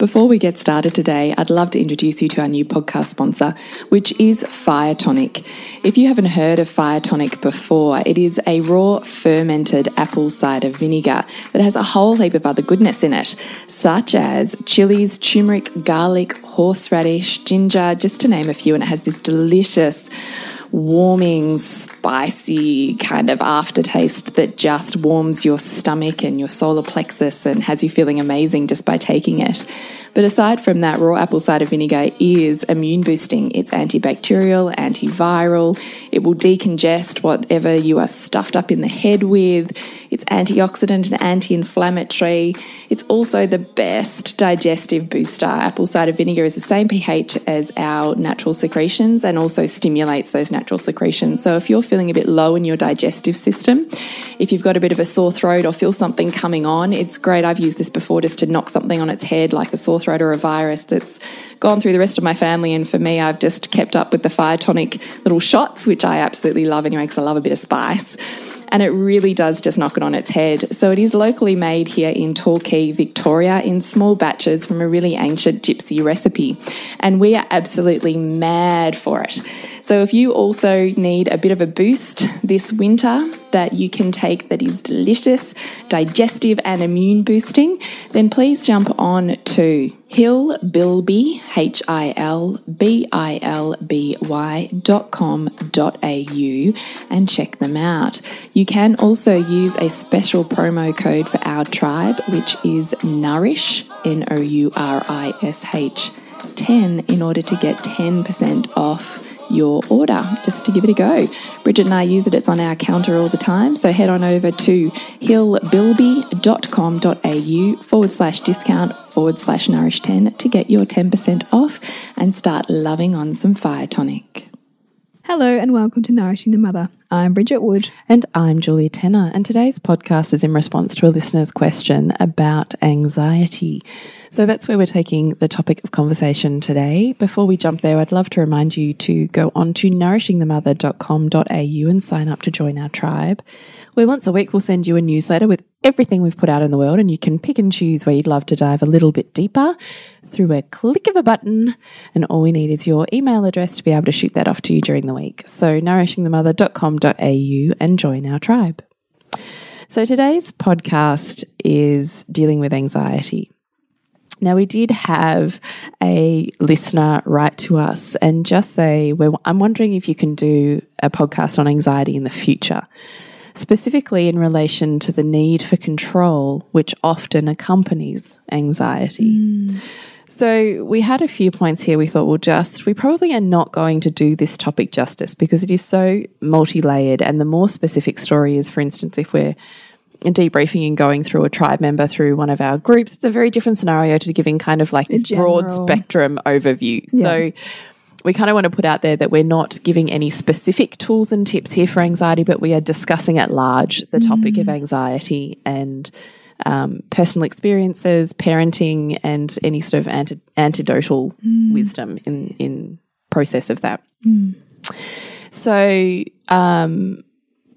Before we get started today, I'd love to introduce you to our new podcast sponsor, which is Fire Tonic. If you haven't heard of Fire Tonic before, it is a raw fermented apple cider vinegar that has a whole heap of other goodness in it, such as chilies, turmeric, garlic, horseradish, ginger, just to name a few, and it has this delicious warming, spicy kind of aftertaste that just warms your stomach and your solar plexus and has you feeling amazing just by taking it. But aside from that, raw apple cider vinegar is immune boosting. It's antibacterial, antiviral. It will decongest whatever you are stuffed up in the head with. It's antioxidant and anti inflammatory. It's also the best digestive booster. Apple cider vinegar is the same pH as our natural secretions and also stimulates those natural secretions. So if you're feeling a bit low in your digestive system, if you've got a bit of a sore throat or feel something coming on, it's great. I've used this before just to knock something on its head, like a sore throat or a virus that's gone through the rest of my family. And for me, I've just kept up with the fire tonic little shots, which I absolutely love anyway, because I love a bit of spice and it really does just knock it on its head. So it is locally made here in Torquay, Victoria, in small batches from a really ancient gypsy recipe. And we are absolutely mad for it. So if you also need a bit of a boost this winter that you can take that is delicious, digestive, and immune boosting, then please jump on to Hillbilby, H I L B I L B Y dot com dot au and check them out. You can also use a special promo code for our tribe, which is Nourish, N O U R I S H 10, in order to get 10% off your order just to give it a go. Bridget and I use it, it's on our counter all the time. So head on over to hillbilby.com.au forward slash discount forward slash nourish 10 to get your 10% off and start loving on some fire tonic. Hello and welcome to Nourishing the Mother. I'm Bridget Wood. And I'm Julie Tenner. And today's podcast is in response to a listener's question about anxiety. So that's where we're taking the topic of conversation today. Before we jump there, I'd love to remind you to go on to nourishingthemother.com.au and sign up to join our tribe. Where once a week we'll send you a newsletter with everything we've put out in the world, and you can pick and choose where you'd love to dive a little bit deeper through a click of a button. And all we need is your email address to be able to shoot that off to you during the week. So nourishingthemother.com.au and join our tribe. So today's podcast is dealing with anxiety. Now, we did have a listener write to us and just say, I'm wondering if you can do a podcast on anxiety in the future, specifically in relation to the need for control, which often accompanies anxiety. Mm. So, we had a few points here we thought, well, just, we probably are not going to do this topic justice because it is so multi layered. And the more specific story is, for instance, if we're debriefing and going through a tribe member through one of our groups, it's a very different scenario to giving kind of like this broad spectrum overview. Yeah. So we kind of want to put out there that we're not giving any specific tools and tips here for anxiety, but we are discussing at large the topic mm. of anxiety and um, personal experiences, parenting, and any sort of anti- antidotal mm. wisdom in in process of that. Mm. So um,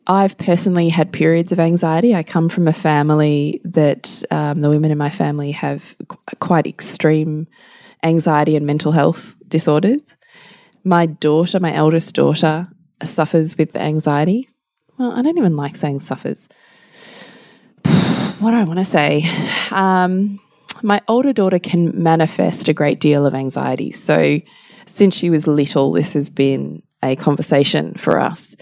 I've personally had periods of anxiety. I come from a family that um, the women in my family have qu quite extreme anxiety and mental health disorders. My daughter, my eldest daughter, suffers with anxiety. Well, I don't even like saying suffers. what do I want to say? Um, my older daughter can manifest a great deal of anxiety. So, since she was little, this has been a conversation for us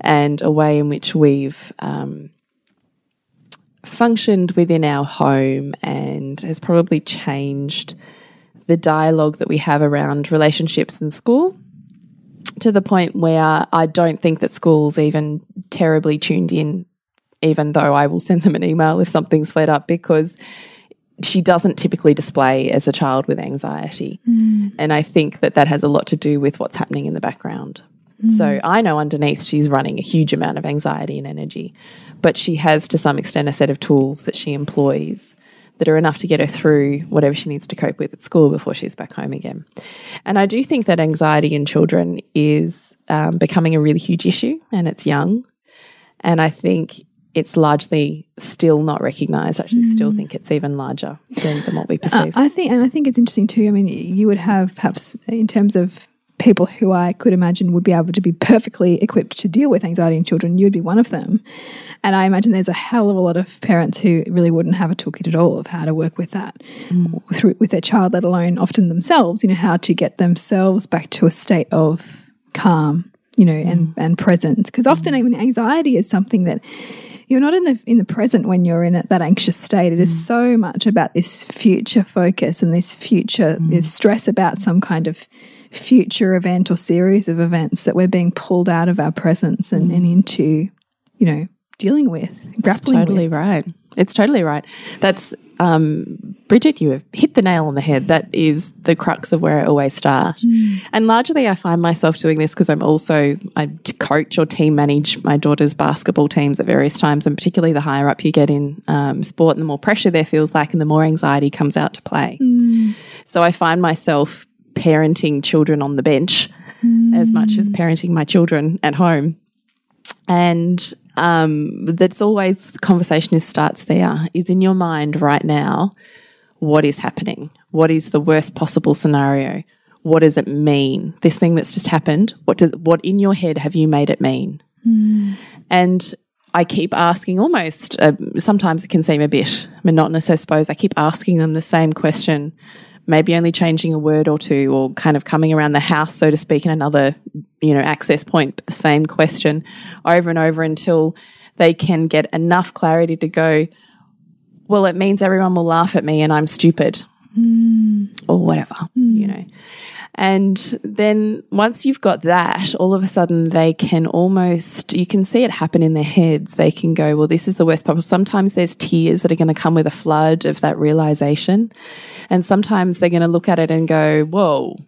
and a way in which we've um, functioned within our home and has probably changed the dialogue that we have around relationships in school to the point where I don't think that schools even terribly tuned in, even though I will send them an email if something's flared up because she doesn't typically display as a child with anxiety. Mm. And I think that that has a lot to do with what's happening in the background. So mm. I know underneath she's running a huge amount of anxiety and energy, but she has to some extent a set of tools that she employs that are enough to get her through whatever she needs to cope with at school before she's back home again. And I do think that anxiety in children is um, becoming a really huge issue and it's young. And I think it's largely still not recognized. I actually mm. still think it's even larger than, than what we perceive. Uh, I think, and I think it's interesting too. I mean, you would have perhaps in terms of people who I could imagine would be able to be perfectly equipped to deal with anxiety in children, you would be one of them. And I imagine there's a hell of a lot of parents who really wouldn't have a toolkit at all of how to work with that mm. through, with their child, let alone often themselves, you know, how to get themselves back to a state of calm, you know, mm. and, and presence. Because often, I mean, anxiety is something that you're not in the in the present when you're in it, that anxious state. It is mm. so much about this future focus and this future, mm. this stress about some kind of future event or series of events that we're being pulled out of our presence and, mm. and into, you know, dealing with, grappling it's totally with. right. It's totally right. That's um, Bridget. You have hit the nail on the head. That is the crux of where I always start. Mm. And largely, I find myself doing this because I'm also I coach or team manage my daughter's basketball teams at various times, and particularly the higher up you get in um, sport, and the more pressure there feels like, and the more anxiety comes out to play. Mm. So I find myself parenting children on the bench mm. as much as parenting my children at home. And um, that's always the conversation is starts there. Is in your mind right now, what is happening? What is the worst possible scenario? What does it mean? This thing that's just happened. What does what in your head have you made it mean? Mm. And I keep asking almost. Uh, sometimes it can seem a bit monotonous. I suppose I keep asking them the same question maybe only changing a word or two or kind of coming around the house, so to speak, in another, you know, access point, but the same question over and over until they can get enough clarity to go, well, it means everyone will laugh at me and I'm stupid mm. or whatever, mm. you know. And then once you've got that, all of a sudden they can almost, you can see it happen in their heads. They can go, well, this is the worst possible. Sometimes there's tears that are going to come with a flood of that realization. And sometimes they're going to look at it and go, whoa,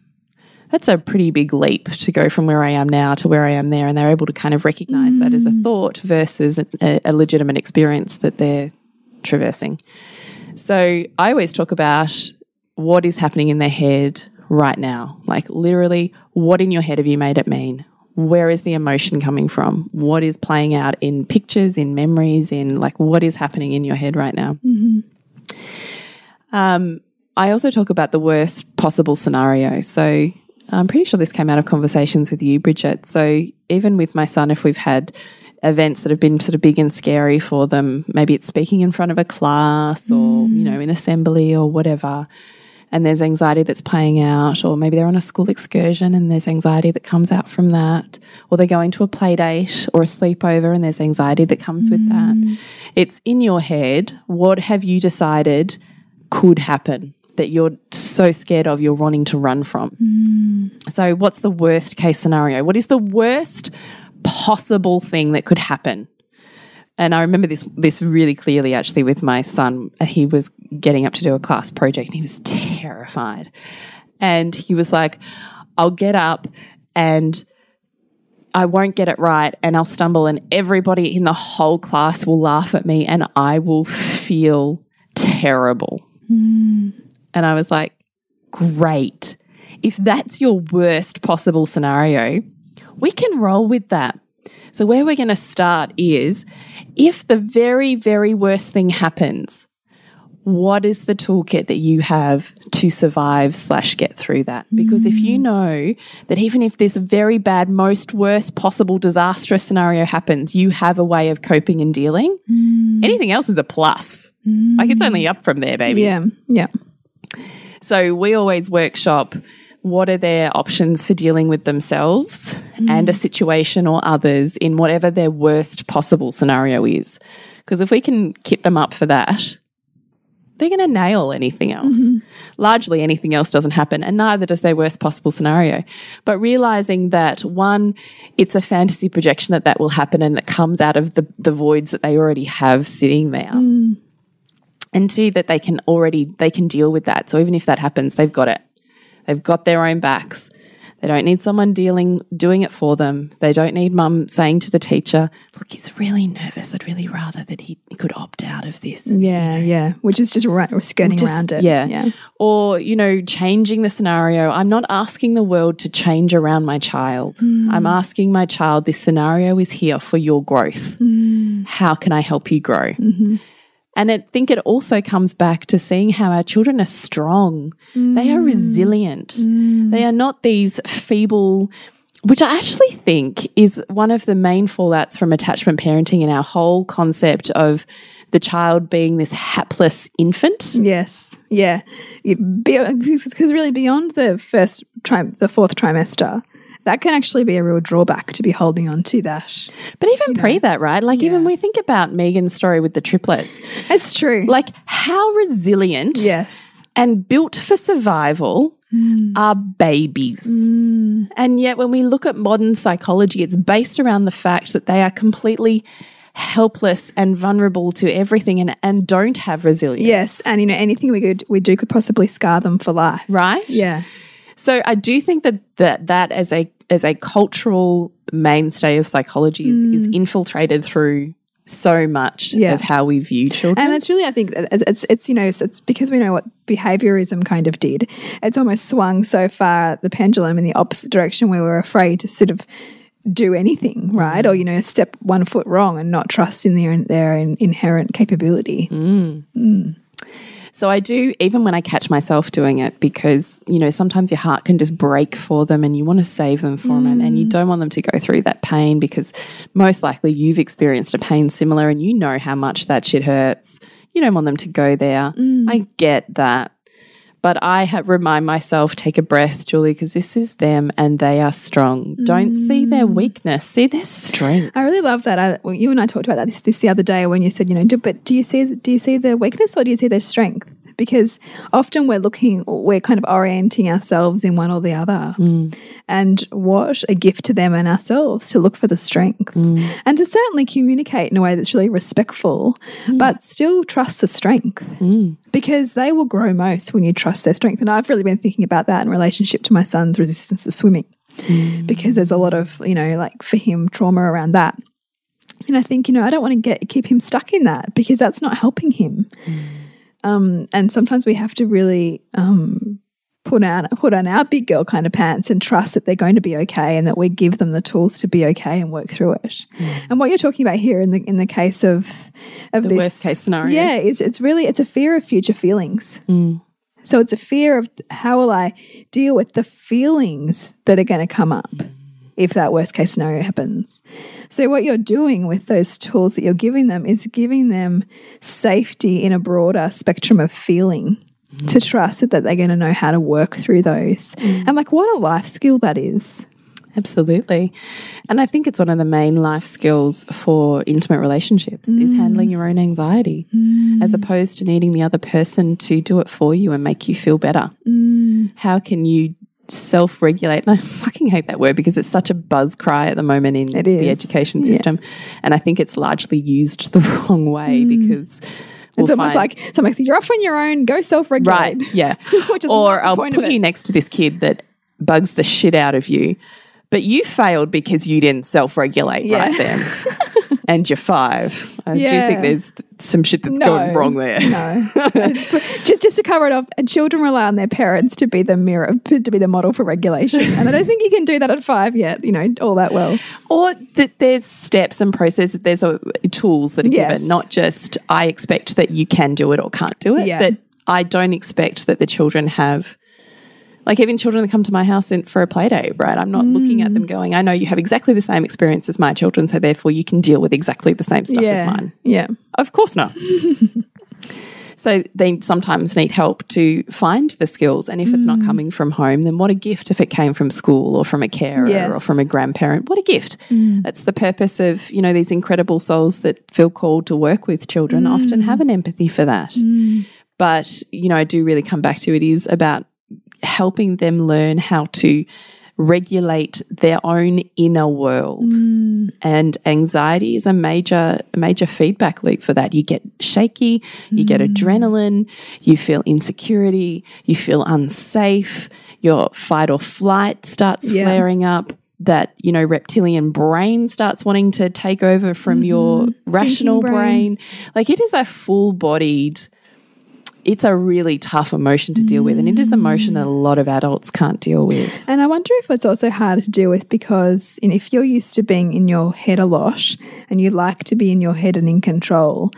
that's a pretty big leap to go from where I am now to where I am there. And they're able to kind of recognize mm. that as a mm. thought versus a, a legitimate experience that they're traversing. So I always talk about what is happening in their head right now. Like, literally, what in your head have you made it mean? Where is the emotion coming from? What is playing out in pictures, in memories, in like what is happening in your head right now? Mm -hmm. um, I also talk about the worst possible scenario. So I'm pretty sure this came out of conversations with you, Bridget. So even with my son, if we've had events that have been sort of big and scary for them, maybe it's speaking in front of a class or, mm. you know, in assembly or whatever and there's anxiety that's playing out, or maybe they're on a school excursion and there's anxiety that comes out from that, or they're going to a play date or a sleepover and there's anxiety that comes mm. with that. Mm. It's in your head. What have you decided could happen that you're so scared of, you're wanting to run from? Mm. So, what's the worst case scenario? What is the worst possible thing that could happen? And I remember this this really clearly actually with my son. He was getting up to do a class project and he was terrified. And he was like, I'll get up and I won't get it right and I'll stumble and everybody in the whole class will laugh at me and I will feel terrible. Mm. And I was like, great. If that's your worst possible scenario, we can roll with that. So, where we're going to start is if the very, very worst thing happens, what is the toolkit that you have to survive slash get through that? Because mm. if you mm. know that even if this very bad, most worst possible disastrous scenario happens, you have a way of coping and dealing, mm. anything else is a plus. Mm. Like it's only up from there, baby. Yeah. Yeah. So we always workshop what are their options for dealing with themselves mm. and a situation or others in whatever their worst possible scenario is. Because if we can kit them up for that, they're going to nail anything else. Mm -hmm. Largely, anything else doesn't happen, and neither does their worst possible scenario. But realizing that one, it's a fantasy projection that that will happen and it comes out of the, the voids that they already have sitting there. Mm. And two, that they can already they can deal with that. So even if that happens, they've got it. They've got their own backs. They don't need someone dealing doing it for them. They don't need mum saying to the teacher, "Look, he's really nervous. I'd really rather that he, could opt out of this." And, Yeah, yeah. Which is just right, we're skirting just- around it. Yeah. yeah. Or, you know, changing the scenario. I'm not asking the world to change around my child. Mm. I'm asking my child, this scenario is here for your growth. Mm. How can I help you grow? Mm-hmm. And I think it also comes back to seeing how our children are strong. They are mm. resilient. Mm. They are not these feeble, which I actually think is one of the main fallouts from attachment parenting and our whole concept of the child being this hapless infant. Yes, yeah. Because really, beyond the first tri the fourth trimester, that can actually be a real drawback to be holding on to that. But even pre that, right? Like even we think about Megan's story with the triplets. It's true. Like how resilient yes, and built for survival mm. are babies. Mm. And yet, when we look at modern psychology, it's based around the fact that they are completely helpless and vulnerable to everything and, and don't have resilience. yes, and you know anything we could we do could possibly scar them for life. Right? Yeah, So I do think that that, that as a as a cultural mainstay of psychology is, is mm. infiltrated through so much Yeah. of how we view children. and it's really I think it's it's you know it's, it's because we know what behaviorism kind of did. It's almost swung so far the pendulum in the opposite direction where we're afraid to sort of do anything mm. right or you know step one foot wrong and not trust in their their in, inherent capability. Mm. So I do, even when I catch myself doing it, because, you know, sometimes your heart can just break for them and you want to save them from it. And you mm. don't want them to go through that pain because most likely you've experienced a pain similar and you know how much that shit hurts. You don't want them to go there. Mm. I get that. But I have remind myself, take a breath, Julie, because this is them and they are strong. Don't see their mm. weakness, see their strength. I really love that. I, well, you and I talked about that this, this the other day when you said, you know, do, but do you see do you see their weakness or do you see their strength? Because often we're looking, we're kind of orienting ourselves in one or the other. Mm. And what a gift to them and ourselves to look for the strength. Mm. And to certainly communicate in a way that's really respectful, mm. but still trust the strength. Because they will grow most when you trust their strength. And I've really been thinking about that in relationship to my son's resistance to swimming. Because there's a lot of, you know, like for him, trauma around that. And I think, you know, I don't want to get keep him stuck in that because that's not helping him. Um, and sometimes we have to really um, put on put on our big girl kind of pants and trust that they're going to be okay and that we give them the tools to be okay and work through it. And what you're talking about here in the in the case of of The this worst case scenario. yeah, it's it's really it's a fear of future feelings. So it's a fear of how will I deal with the feelings that are going to come up if that worst case scenario happens. So what you're doing with those tools that you're giving them is giving them safety in a broader spectrum of feeling. Mm. To trust that, that they're going to know how to work through those. Mm. And like, what a life skill that is. Absolutely. And I think it's one of the main life skills for intimate relationships is mm. handling your own anxiety as opposed to needing the other person to do it for you and make you feel better. How can you self regulate? And I fucking hate that word because it's such a buzz cry at the moment in It the education Yeah. system. And I think it's largely used the wrong way mm. because we'll It's almost like something like you're off on your own, go self regulate. Right. Yeah. Or I'll point put you next to this kid that bugs the shit out of you, but you failed because you didn't self regulate Yeah. right then. and you're five. I do Yeah. think there's some shit that's No. going wrong there. No, just just to cover it off, and children rely on their parents to be the mirror, to be the model for regulation, and I don't think you can do that at five yet. You know, all that well. Or that there's steps and processes, there's a, tools that are Yes. given, not just I expect that you can do it or can't do it. Yeah. That I don't expect that the children have. Like even children that come to my house in, for a play day, right? I'm not looking at Mm. them going, I know you have exactly the same experience as my children, so therefore you can deal with exactly the same stuff as mine. yeah, Of course not. so they sometimes need help to find the skills. And if it's Mm. not coming from home, then what a gift if it came from school or from a carer Yes. Mm. or from a grandparent. What a gift. That's the purpose of, you know, these incredible souls that feel called to work with children Mm. often have an empathy for that. But, you know, I do really come back to it is about helping them learn how to regulate their own inner world. Mm. And anxiety is a major, a major feedback loop for that. You get shaky, you get mm. adrenaline, you feel insecurity, you feel unsafe, your fight or flight starts Yeah. flaring up. That, you know, reptilian brain starts wanting to take over from your mm-hmm. rational brain. brain. Like it is a full bodied, it's a really tough emotion to deal with. And it is an emotion that a mm. lot of adults can't deal with. And I wonder if it's also harder to deal with because you know, if you're used to being in your head a lot and you like to be in your head and in control,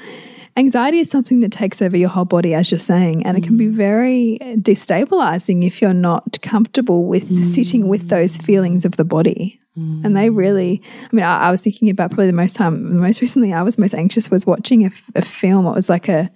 anxiety is something that takes over your whole body, as you're saying. And it can be mm. very destabilizing if you're not comfortable with sitting with mm. those feelings of the body. And they really, I mean, I, I was thinking about probably the most time, the most recently I was most anxious was watching a film. It was like a,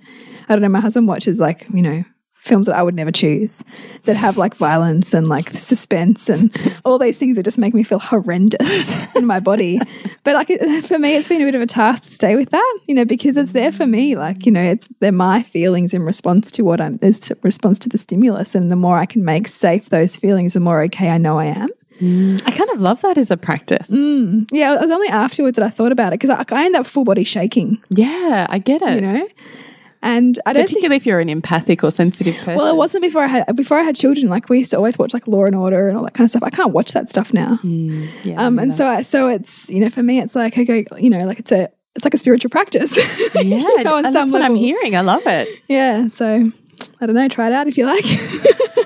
I don't know, my husband watches like, you know, films that I would never choose that have like violence and like suspense and all these things that just make me feel horrendous in my body. But like it, for me, it's been a bit of a task to stay with that, you know, because it's there for me. Like, you know, it's they're my feelings in response to what I'm, is to response to the stimulus. And the more I can make safe those feelings, the more okay I know I am. Mm. I kind of love that as a practice. Mm. Yeah, it was only afterwards that I thought about it because I, I end up full body shaking, Yeah, I get it. you know? And I don't think Particularly if you're an empathic or sensitive person. Well, it wasn't before I had before I had children. Like we used to always watch like Law and Order and all that kind of stuff. I can't watch that stuff now. yeah, Um, and so I, so it's you know for me it's like I go you know like it's a it's like a spiritual practice. yeah, you know, on and some that's what I'm hearing. I love it. Yeah. So I don't know. Try it out if you like.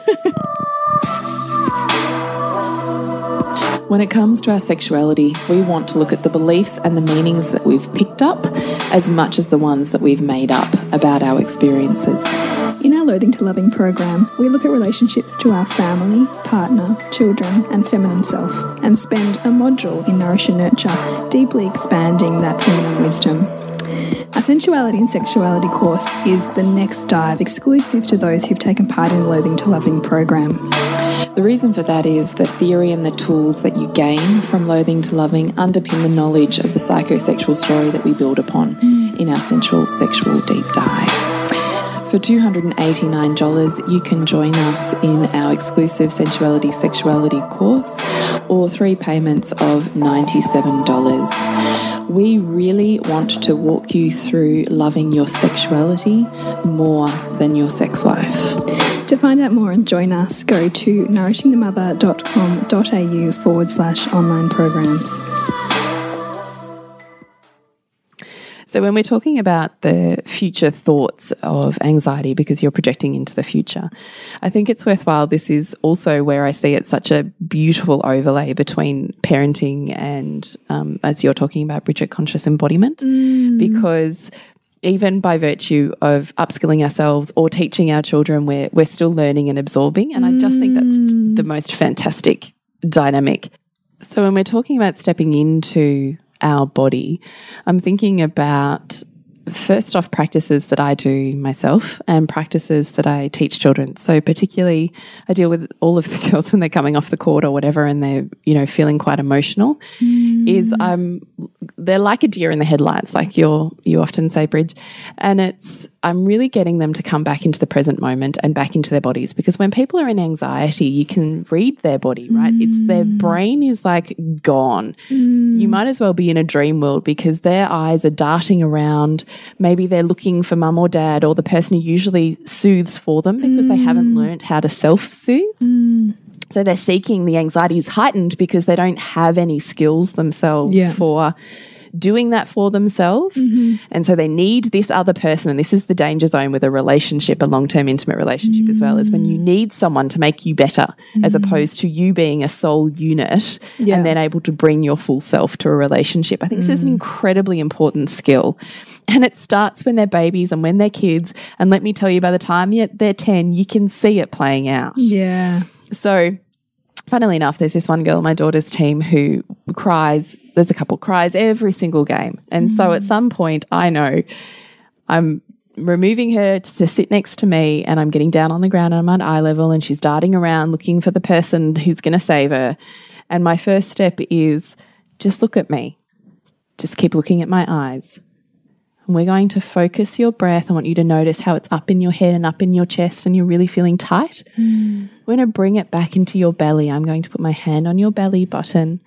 When it comes to our sexuality, we want to look at the beliefs and the meanings that we've picked up as much as the ones that we've made up about our experiences. In our Loathing to Loving program, we look at relationships to our family, partner, children, and feminine self, and spend a module in Nourish and Nurture, deeply expanding that feminine wisdom. Our sensuality and sexuality course is the next dive exclusive to those who've taken part in the Loathing to Loving program. The reason for that is the theory and the tools that you gain from loathing to loving underpin the knowledge of the psychosexual story that we build upon in our sensual sexual deep dive. For $289, you can join us in our exclusive sensuality sexuality course or three payments of $97. We really want to walk you through loving your sexuality more than your sex life. To find out more and join us, go to nourishingthemother.com.au forward slash online programs. So, when we're talking about the future thoughts of anxiety because you're projecting into the future, I think it's worthwhile. This is also where I see it's such a beautiful overlay between parenting and, um, as you're talking about, Bridget, conscious embodiment, because even by virtue of upskilling ourselves or teaching our children, we're, we're still learning and absorbing. And I just think that's the most fantastic dynamic. So, when we're talking about stepping into our body, I'm thinking about first off practices that I do myself and practices that I teach children. So particularly I deal with all of the girls when they're coming off the court or whatever and they're, you know, feeling quite emotional mm. is I'm they're like a deer in the headlights, like you're you often say, Bridge. And it's I'm really getting them to come back into the present moment and back into their bodies because when people are in anxiety, you can read their body, right? It's their mm. brain is like gone. Mm. You might as well be in a dream world because their eyes are darting around. Maybe they're looking for mum or dad or the person who usually soothes for them because they haven't mm. learnt how to self soothe. So they're seeking the anxiety is heightened because they don't have any skills themselves Yeah. for doing that for themselves. Mm-hmm. And so they need this other person. And this is the danger zone with a relationship, a long term intimate relationship as well, is when you mm. need someone to make you better as mm. opposed to you being a sole unit Yeah. and then able to bring your full self to a relationship. I think this is an mm. incredibly important skill. And it starts when they're babies and when they're kids. And let me tell you, by the time they're 10, you can see it playing out. Yeah. So, funnily enough, there's this one girl on my daughter's team who cries. There's a couple cries every single game, and so at mm. some point, I know I'm removing her to, to sit next to me, and I'm getting down on the ground and I'm at eye level, and she's darting around looking for the person who's going to save her. And my first step is just look at me, just keep looking at my eyes. And we're going to focus your breath. I want you to notice how it's up in your head and up in your chest, and you're really feeling tight. We're going to bring it back into your belly. I'm going to put my hand on your belly button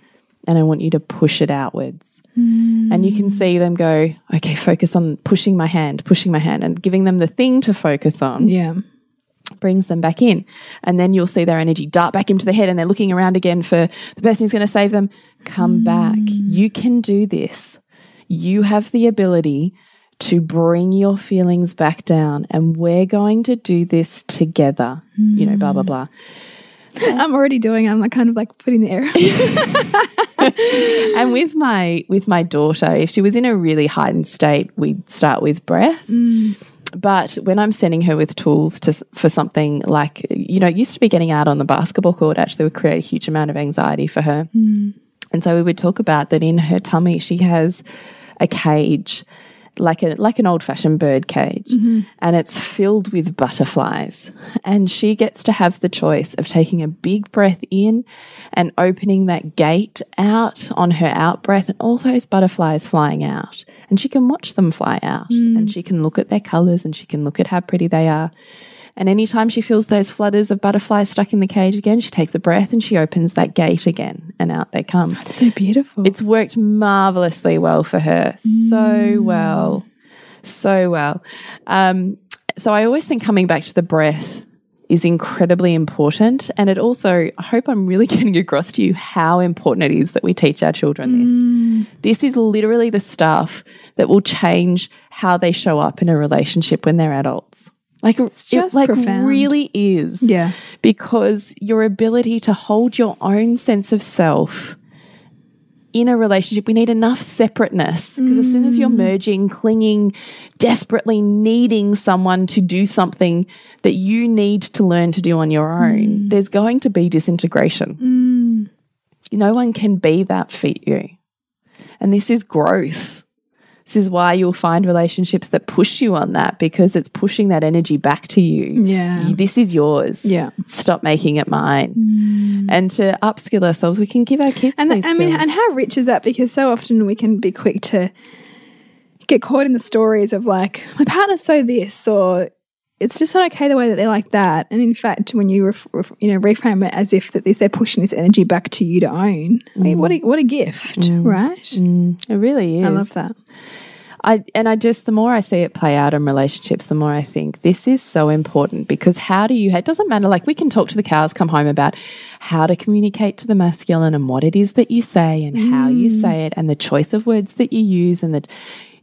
and I want you to push it outwards. And you can see them go, okay, focus on pushing my hand, pushing my hand, and giving them the thing to focus on Yeah. brings them back in. And then you'll see their energy dart back into the head and they're looking around again for the person who's going to save them. Come back. You can do this. You have the ability to bring your feelings back down. And we're going to do this together. You know, blah, blah, blah. I'm already doing it. I'm like kind of like putting the air. and with my with my daughter, if she was in a really heightened state, we'd start with breath. Mm. But when I'm sending her with tools to for something like you know, it used to be getting out on the basketball court actually would create a huge amount of anxiety for her. Mm. And so we would talk about that in her tummy she has a cage like a like an old fashioned bird cage mm-hmm. and it's filled with butterflies. And she gets to have the choice of taking a big breath in and opening that gate out on her out breath and all those butterflies flying out. And she can watch them fly out. Mm. And she can look at their colors and she can look at how pretty they are and anytime she feels those flutters of butterflies stuck in the cage again she takes a breath and she opens that gate again and out they come That's so beautiful. it's worked marvelously well for her. So well. So well. Um, so I always think coming back to the breath is incredibly important. And it also, I hope I'm really getting across to you how important it is that we teach our children this. This is literally the stuff that will change how they show up in a relationship when they're adults. Like it's just it like profound. really is yeah. because your ability to hold your own sense of self in a relationship, we need enough separateness because as soon as you're mm. merging, clinging, desperately needing someone to do something that you need to learn to do on your own, mm. there's going to be disintegration. Mm. No one can be that for you. And this is growth. This is why you'll find relationships that push you on that because it's pushing that energy back to you. Yeah. This is yours. Yeah. Stop making it mine. Mm. And to upskill ourselves, we can give our kids And I mean, and how rich is that? Because so often we can be quick to get caught in the stories of like, my partner's so this, or it's just not okay the way that they're like that. And in fact, when you you know reframe it as if that if they're pushing this energy back to you to own, I mean, what a what a gift, mm. right? Mm. it really is. I love that. I and I just the more I see it play out in relationships, the more I think this is so important because how do you? It doesn't matter. Like we can talk to the cows, come home about how to communicate to the masculine and what it is that you say and how you mm. say it and the choice of words that you use and that.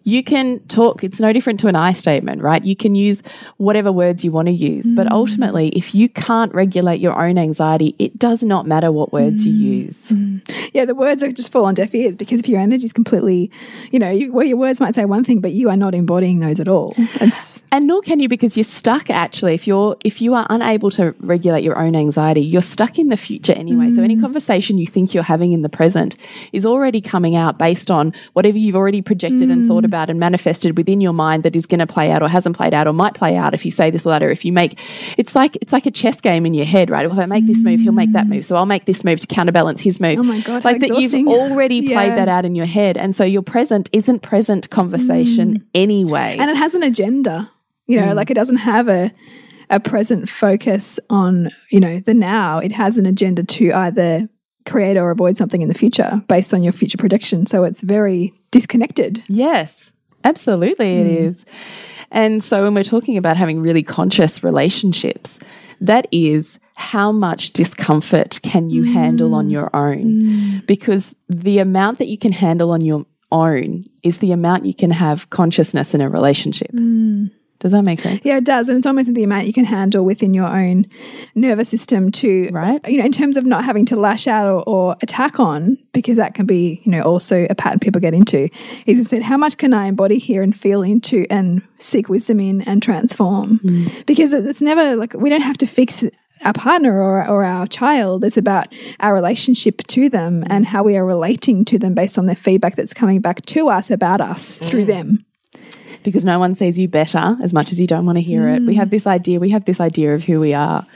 You can talk, it's no different to an I statement, right? You can use whatever words you want to use. But mm. ultimately, if you can't regulate your own anxiety, it does not matter what words you mm. use. Mm. Yeah, the words are just fall on deaf ears because if your energy is completely, you know, you, well, your words might say one thing, but you are not embodying those at all. It's And nor can you because you're stuck actually if you're if you are unable to regulate your own anxiety, you're stuck in the future anyway. So any conversation you think you're having in the present is already coming out based on whatever you've already projected and thought about and manifested within your mind that is going to play out or hasn't played out or might play out if you say this letter, if you make it's like it's like a chess game in your head, right? If I make this move, he'll make that move. So I'll make this move to counterbalance his move. Oh my God, Like that you've exhausting. already played that out in your head. And so your present isn't present conversation mm. anyway. and it has an agenda you know mm. like it doesn't have a a present focus on you know the now it has an agenda to either create or avoid something in the future based on your future prediction so it's very disconnected Yes, absolutely, it mm. is. And so, when we're talking about having really conscious relationships, that is how much discomfort can you mm. handle on your own? Mm. Because the amount that you can handle on your own is the amount you can have consciousness in a relationship. Does that make sense? yeah it does. And it's almost the amount you can handle within your own nervous system to Right. you know in terms of not having to lash out or, or attack on because that can be you know also a pattern people get into is said how much can i embody here and feel into and seek wisdom in and transform? Hmm. Because it's never like we don't have to fix our partner or, or our child. It's about our relationship to them and hmm. how we are relating to them based on their feedback that's coming back to us about us through hmm. them because no one sees you better as much as you don't want to hear it. We have this idea, we have this idea of who we are.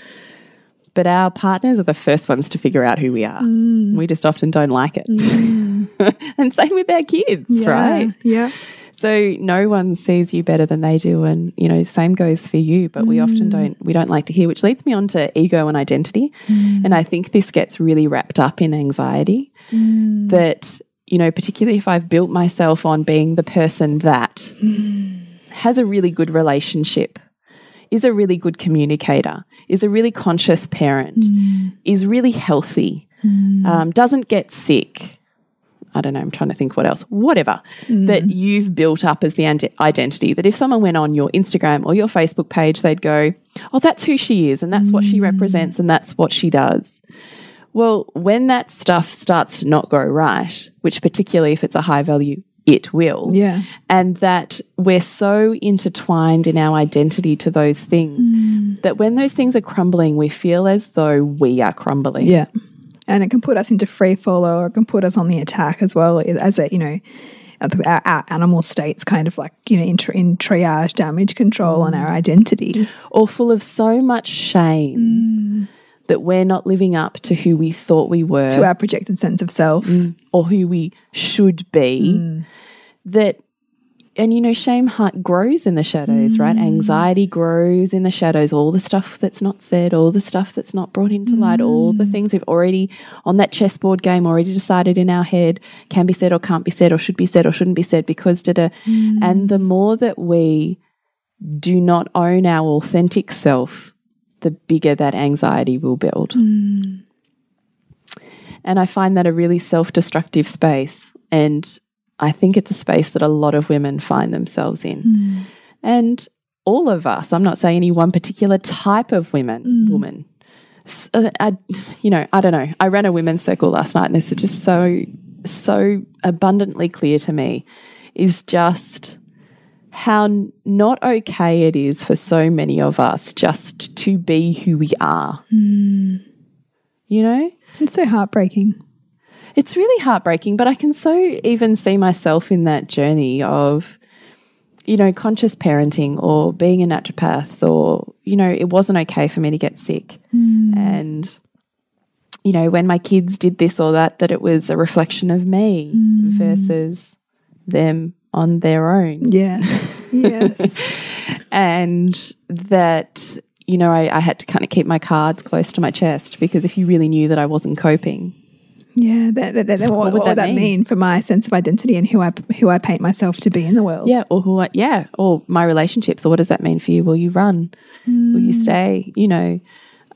But our partners are the first ones to figure out who we are. Mm. We just often don't like it. Mm. and same with our kids, right? yeah So no one sees you better than they do and you know same goes for you but we often mm. don't we don't like to hear which leads me on to ego and identity and I think this gets really wrapped up in anxiety that you know, particularly if I've built myself on being the person that has a really good relationship, is a really good communicator, is a really conscious parent, mm. is really healthy, mm. um, doesn't get sick. I don't know, I'm trying to think what else, whatever mm. that you've built up as the identity. That if someone went on your Instagram or your Facebook page, they'd go, Oh, that's who she is, and that's what she represents, and that's what she does. Well, when that stuff starts to not go right, which particularly if it's a high value, it will. Yeah. And that we're so intertwined in our identity to those things hmm. that when those things are crumbling, we feel as though we are crumbling. Yeah. And it can put us into free fall or it can put us on the attack as well as a, you know, uh, our, our animal states kind of like, you know, in, tri in triage damage control on hmm. our identity. Or full of so much shame hmm. That we're not living up to who we thought we were To our projected sense of self. Mm. or who we should be. Mm. That, and you know, shame heart grows in the shadows, right? Mm. Anxiety grows in the shadows. All the stuff that's not said, all the stuff that's not brought into light, all the things we've already on that chessboard game already decided in our head can be said or can't be said or should be said or shouldn't be said because da da. And the more that we do not own our authentic self, the bigger that anxiety will build. And I find that a really self destructive space. And I think it's a space that a lot of women find themselves in. And all of us, I'm not saying any one particular type of women, woman. S- uh, I, you know, I don't know. I ran a women's circle last night and this is just so, so abundantly clear to me is just how not okay it is for so many of us just to be who we are. Hmm. You know? It's so heartbreaking. It's really heartbreaking, but I can so even see myself in that journey of, you know, conscious parenting or being a naturopath or, you know, it wasn't okay for me to get sick. Hmm. And, you know, when my kids did this or that, that it was a reflection of me hmm. versus them on their own. Yes. yes. And that, you know, I, I had to kind of keep my cards close to my chest because if you really knew that I wasn't coping, Yeah. That, that, that, what, would what would that that mean? mean? for my sense of identity and who I who I paint myself to be in the world? Yeah, or who I, yeah, or my relationships, or what does that mean for you? Will you run? Will you stay? You know,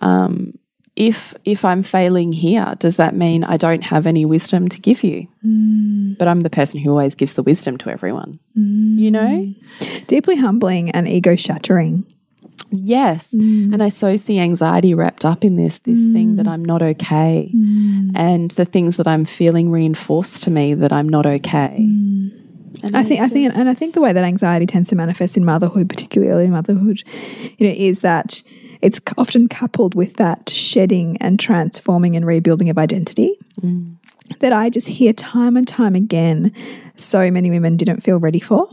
um, if if I'm failing here, does that mean I don't have any wisdom to give you? Mm. But I'm the person who always gives the wisdom to everyone. You know? Mm. Deeply humbling and ego shattering. Yes. Mm. And I so see anxiety wrapped up in this, this thing that I'm not okay. And the things that I'm feeling reinforced to me that I'm not okay. And I think, I think, and I think the way that anxiety tends to manifest in motherhood, particularly early motherhood, you know, is that it's often coupled with that shedding and transforming and rebuilding of identity. That I just hear time and time again, so many women didn't feel ready for.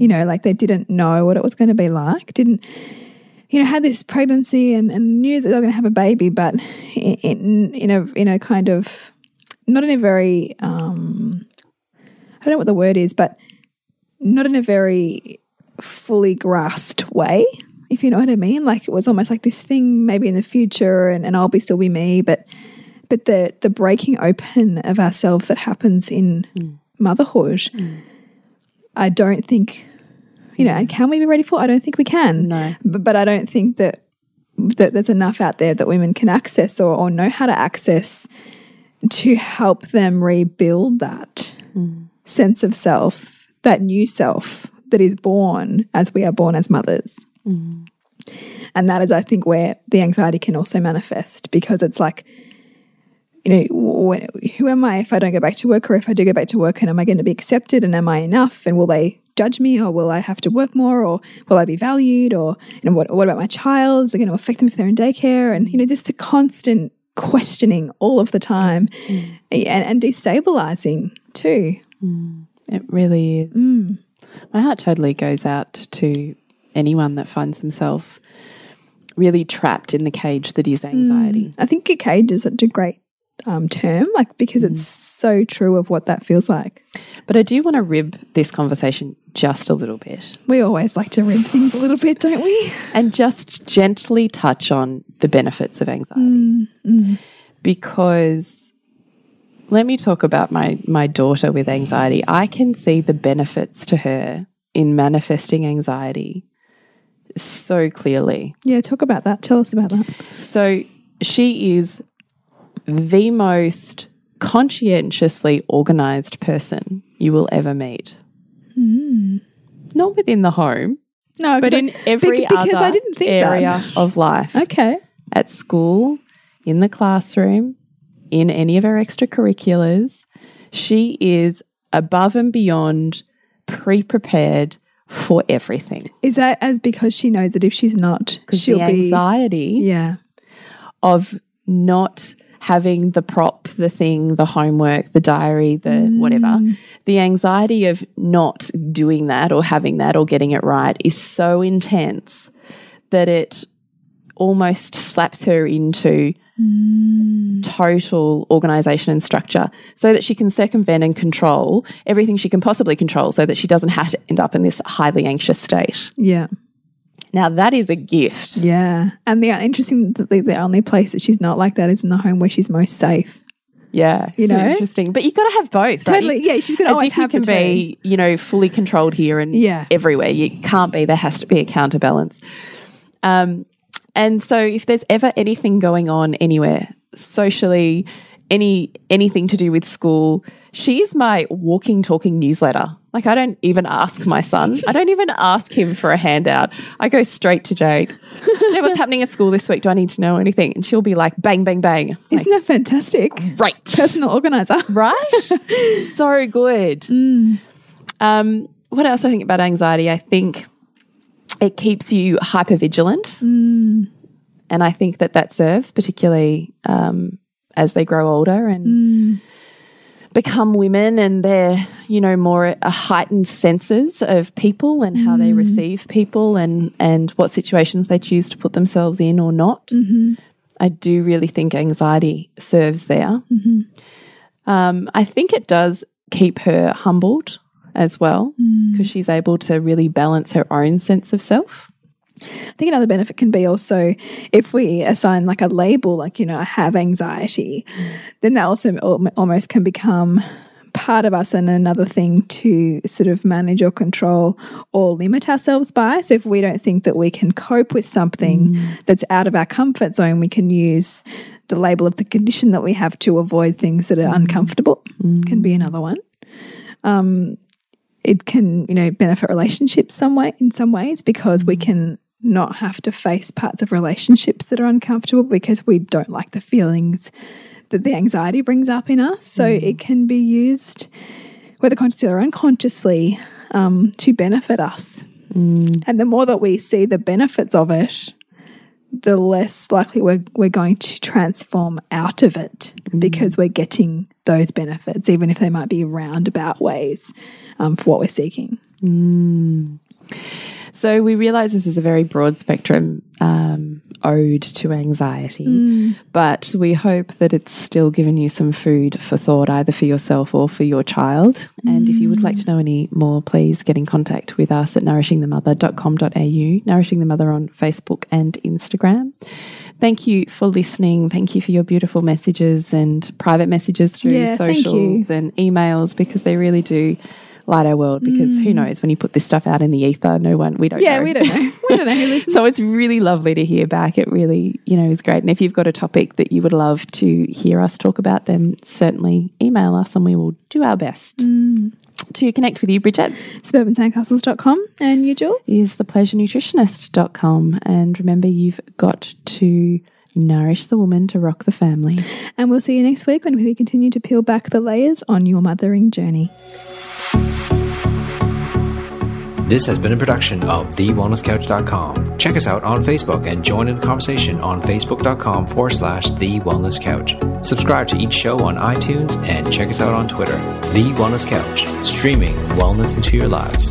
You know, like they didn't know what it was going to be like, didn't, you know, had this pregnancy and, and knew that they were going to have a baby, but in, in, in a in a kind of not in a very um, I don't know what the word is, but not in a very fully grasped way, if you know what I mean. Like it was almost like this thing maybe in the future and, and I'll be still be me, but but the the breaking open of ourselves that happens in mm. motherhood, mm. I don't think you know, and can we be ready for? it? I don't think we can. No. But, but I don't think that that there's enough out there that women can access or, or know how to access to help them rebuild that mm. sense of self, that new self that is born as we are born as mothers. Mm. And that is, I think, where the anxiety can also manifest because it's like, you know, when, who am I if I don't go back to work, or if I do go back to work, and am I going to be accepted, and am I enough, and will they judge me, or will I have to work more, or will I be valued, or you know, what what about my child? Is it going to affect them if they're in daycare? And you know, just the constant questioning all of the time, mm. and, and destabilizing too. Mm. It really is. My heart totally goes out to anyone that finds themselves really trapped in the cage that is anxiety. Mm. I think a cage is such a great um, term, like because it's mm. so true of what that feels like. But I do want to rib this conversation just a little bit We always like to rib things a little bit, don't we? and just gently touch on the benefits of anxiety. Mm, because let me talk about my my daughter with anxiety. I can see the benefits to her in manifesting anxiety so clearly. Yeah, talk about that. Tell us about that. So she is the most conscientiously organized person you will ever meet. Hmm. Not within the home, No, but in I- every bec- because other I didn't think area that. of life. Okay. At school, in the classroom, in any of her extracurriculars, she is above and beyond pre prepared for everything. Is that as because she knows that if she's not, she'll the be anxiety yeah. of not having the prop, the thing, the homework, the diary, the mm. whatever, the anxiety of not doing that or having that or getting it right is so intense that it almost slaps her into total organization and structure so that she can circumvent and control everything she can possibly control so that she doesn't have to end up in this highly anxious state. Yeah. Now, that is a gift. Yeah. And the interesting the, the only place that she's not like that is in the home where she's most safe. Yeah, You know? interesting. But you've got to have both. right? Totally. Yeah, she's gonna always if you have can be, you know, fully controlled here and Yeah. everywhere. You can't be. There has to be a counterbalance. Um, and so, if there's ever anything going on anywhere, socially, any anything to do with school, she's my walking, talking newsletter. Like I don't even ask my son. I don't even ask him for a handout. I go straight to Jade. Jade, what's happening at school this week? Do I need to know anything? And she'll be like, bang, bang, bang. Like, Isn't that fantastic? right. Personal organizer. right? so good. Um, what else do I think about anxiety? I think it keeps you hyper vigilant, and I think that that serves particularly um, as they grow older and become women, and they're you know more uh, heightened senses of people and how they receive people and and what situations they choose to put themselves in or not. I do really think anxiety serves there. Um, I think it does keep her humbled as well mm. because she's able to really balance her own sense of self. I think another benefit can be also if we assign like a label, like, you know, I have anxiety, mm. then that also almost can become part of us and another thing to sort of manage or control or limit ourselves by. So if we don't think that we can cope with something mm. that's out of our comfort zone, we can use the label of the condition that we have to avoid things that are uncomfortable, can be another one um, it can you know benefit relationships some way in some ways because we mm. can not have to face parts of relationships that are uncomfortable because we don't like the feelings that the anxiety brings up in us. So mm. it can be used whether consciously or unconsciously um, to benefit us. Mm. And the more that we see the benefits of it the less likely we're, we're going to transform out of it because we're getting those benefits, even if they might be roundabout ways um, for what we're seeking. So we realize this is a very broad spectrum um, ode to anxiety, but we hope that it's still given you some food for thought, either for yourself or for your child. And if you would like to know any more, please get in contact with us at nourishingthemother.com.au, Nourishing the Mother on Facebook and Instagram. Thank you for listening. Thank you for your beautiful messages and private messages through Yeah, socials and emails because they really do light our world because who mm. knows when you put this stuff out in the ether no one we don't Yeah, know we don't know. We don't know who listens. so it's really lovely to hear back it really you know is great and if you've got a topic that you would love to hear us talk about then certainly email us and we will do our best mm. to connect with you bridget Suburbansandcastles.com and you, Jules? is thepleasurenutritionist.com and remember you've got to nourish the woman to rock the family And we'll see you next week when we continue to peel back the layers on your mothering journey. This has been a production of TheWellnessCouch.com. Check us out on Facebook and join in the conversation on Facebook.com forward slash The Wellness Couch. Subscribe to each show on iTunes and check us out on Twitter. The Wellness Couch, streaming wellness into your lives.